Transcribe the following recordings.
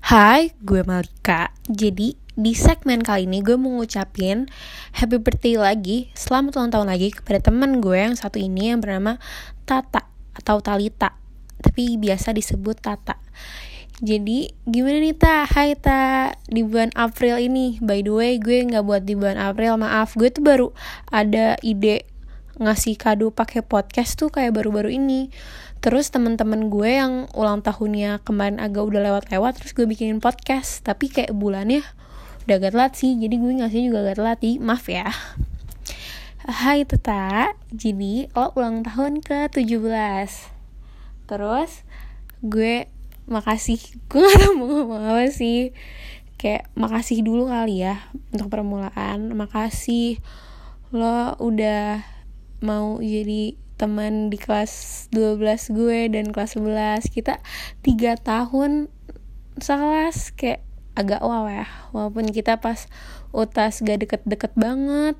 Hai, gue Malika. Jadi di segmen kali ini gue mau ngucapin happy birthday lagi, selamat ulang tahun lagi kepada teman gue yang satu ini yang bernama Tata atau Talita, tapi biasa disebut Tata. Jadi gimana nih Ta? Hai Ta, di bulan April ini, by the way gue nggak buat di bulan April, maaf. Gue tuh baru ada ide ngasih kado pakai podcast tuh kayak baru-baru ini. Terus teman-teman gue yang ulang tahunnya kemarin agak udah lewat-lewat terus gue bikinin podcast. Tapi kayak bulannya udah agak telat sih jadi gue ngasih juga agak telat sih. Maaf ya. Hai Teta jadi lo ulang tahun ke 17 terus gue makasih gue gak tau mau ngomong apa sih. Kayak makasih dulu kali ya untuk permulaan. Makasih lo udah mau jadi teman di kelas 12 gue dan kelas 11 kita tiga tahun sekelas kayak agak wow ya. Walaupun kita pas utas gak deket-deket banget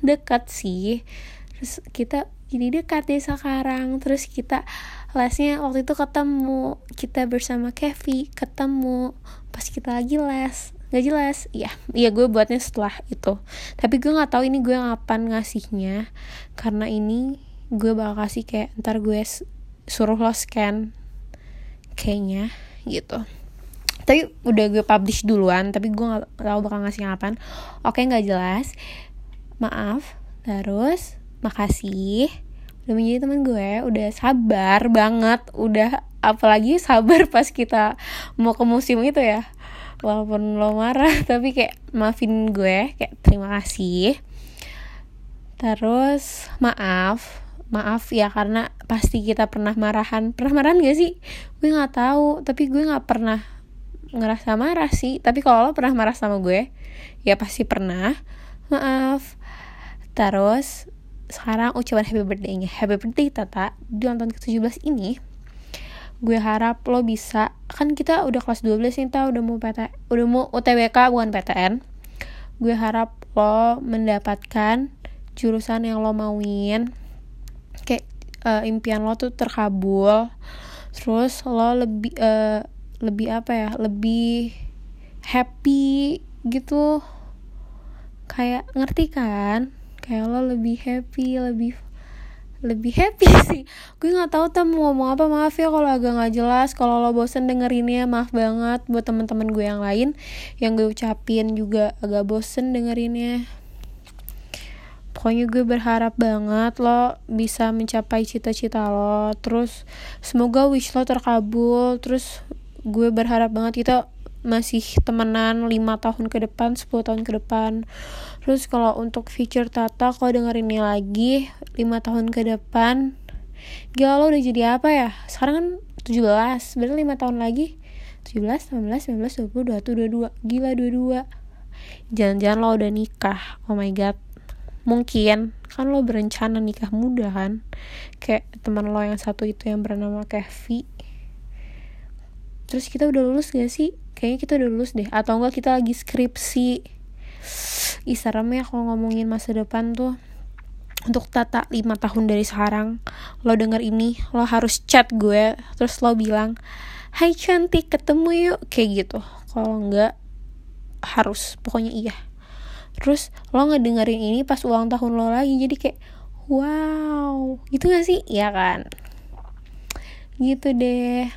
dekat sih. Terus kita jadi dekat deh sekarang. Terus kita lesnya waktu itu ketemu kita bersama Kevi ketemu. Pas kita lagi les nggak jelas. Iya. Iya gue buatnya setelah itu. Tapi gue nggak tahu ini gue ngapain ngasihnya. Karena ini gue bakal kasih kayak ntar gue suruh lo scan kayaknya gitu. Tapi udah gue publish duluan tapi gue gak tahu bakal ngasih ngapain oke nggak jelas. Maaf. Terus makasih. Udah menjadi teman gue. Udah sabar banget. Udah apalagi sabar pas kita mau ke musim itu ya walaupun lo marah tapi kayak maafin gue kayak terima kasih. Terus maaf. Maaf ya karena pasti kita pernah marahan. Pernah marahan gak sih? Gue nggak tahu tapi gue nggak pernah ngerasa marah sih. Tapi kalau lo pernah marah sama gue ya pasti pernah. Maaf. Terus sekarang ucapan happy birthday-nya. Happy birthday Tata. Di ulang tahun ke-17 ini gue harap lo bisa. Kan kita udah kelas 12 nih tau udah mau PT udah mau UTBK bukan PTN gue harap lo mendapatkan jurusan yang lo mauin. Uh, impian lo tuh terkabul. Terus lo lebih uh, lebih apa ya lebih happy gitu. Kayak ngerti kan? Kayak lo lebih happy lebih lebih happy sih. Gue nggak tahu tuh mau ngomong apa. Maaf ya kalau agak nggak jelas. Kalau lo bosen dengerinnya maaf banget buat teman-teman gue yang lain. Yang gue ucapin juga agak bosen dengerinnya. Pokoknya gue berharap banget lo bisa mencapai cita-cita lo. Terus semoga wish lo terkabul. Terus gue berharap banget kita masih temenan 5 tahun ke depan 10 tahun ke depan. Terus kalau untuk future Tata kalau dengerin ini lagi 5 tahun ke depan gila lo udah jadi apa ya? Sekarang kan 17 berarti 5 tahun lagi 17, 18, 19, 20, 21, 22 Gila 22 Jangan-jangan lo udah nikah Oh my god. Mungkin kan lo berencana nikah muda kan? Kayak teman lo yang satu itu yang bernama Kevi. Terus kita udah lulus gak sih kayaknya kita udah lulus deh. Atau enggak kita lagi skripsi. Ih serem ya kalau ngomongin masa depan tuh. Untuk tata 5 tahun dari sekarang lo denger ini lo harus chat gue terus lo bilang hai cantik ketemu yuk. Kayak gitu. Kalau enggak harus. Pokoknya iya. Terus lo ngedengerin ini pas ulang tahun lo lagi jadi kayak wow. Gitu gak sih? Ya kan? Gitu deh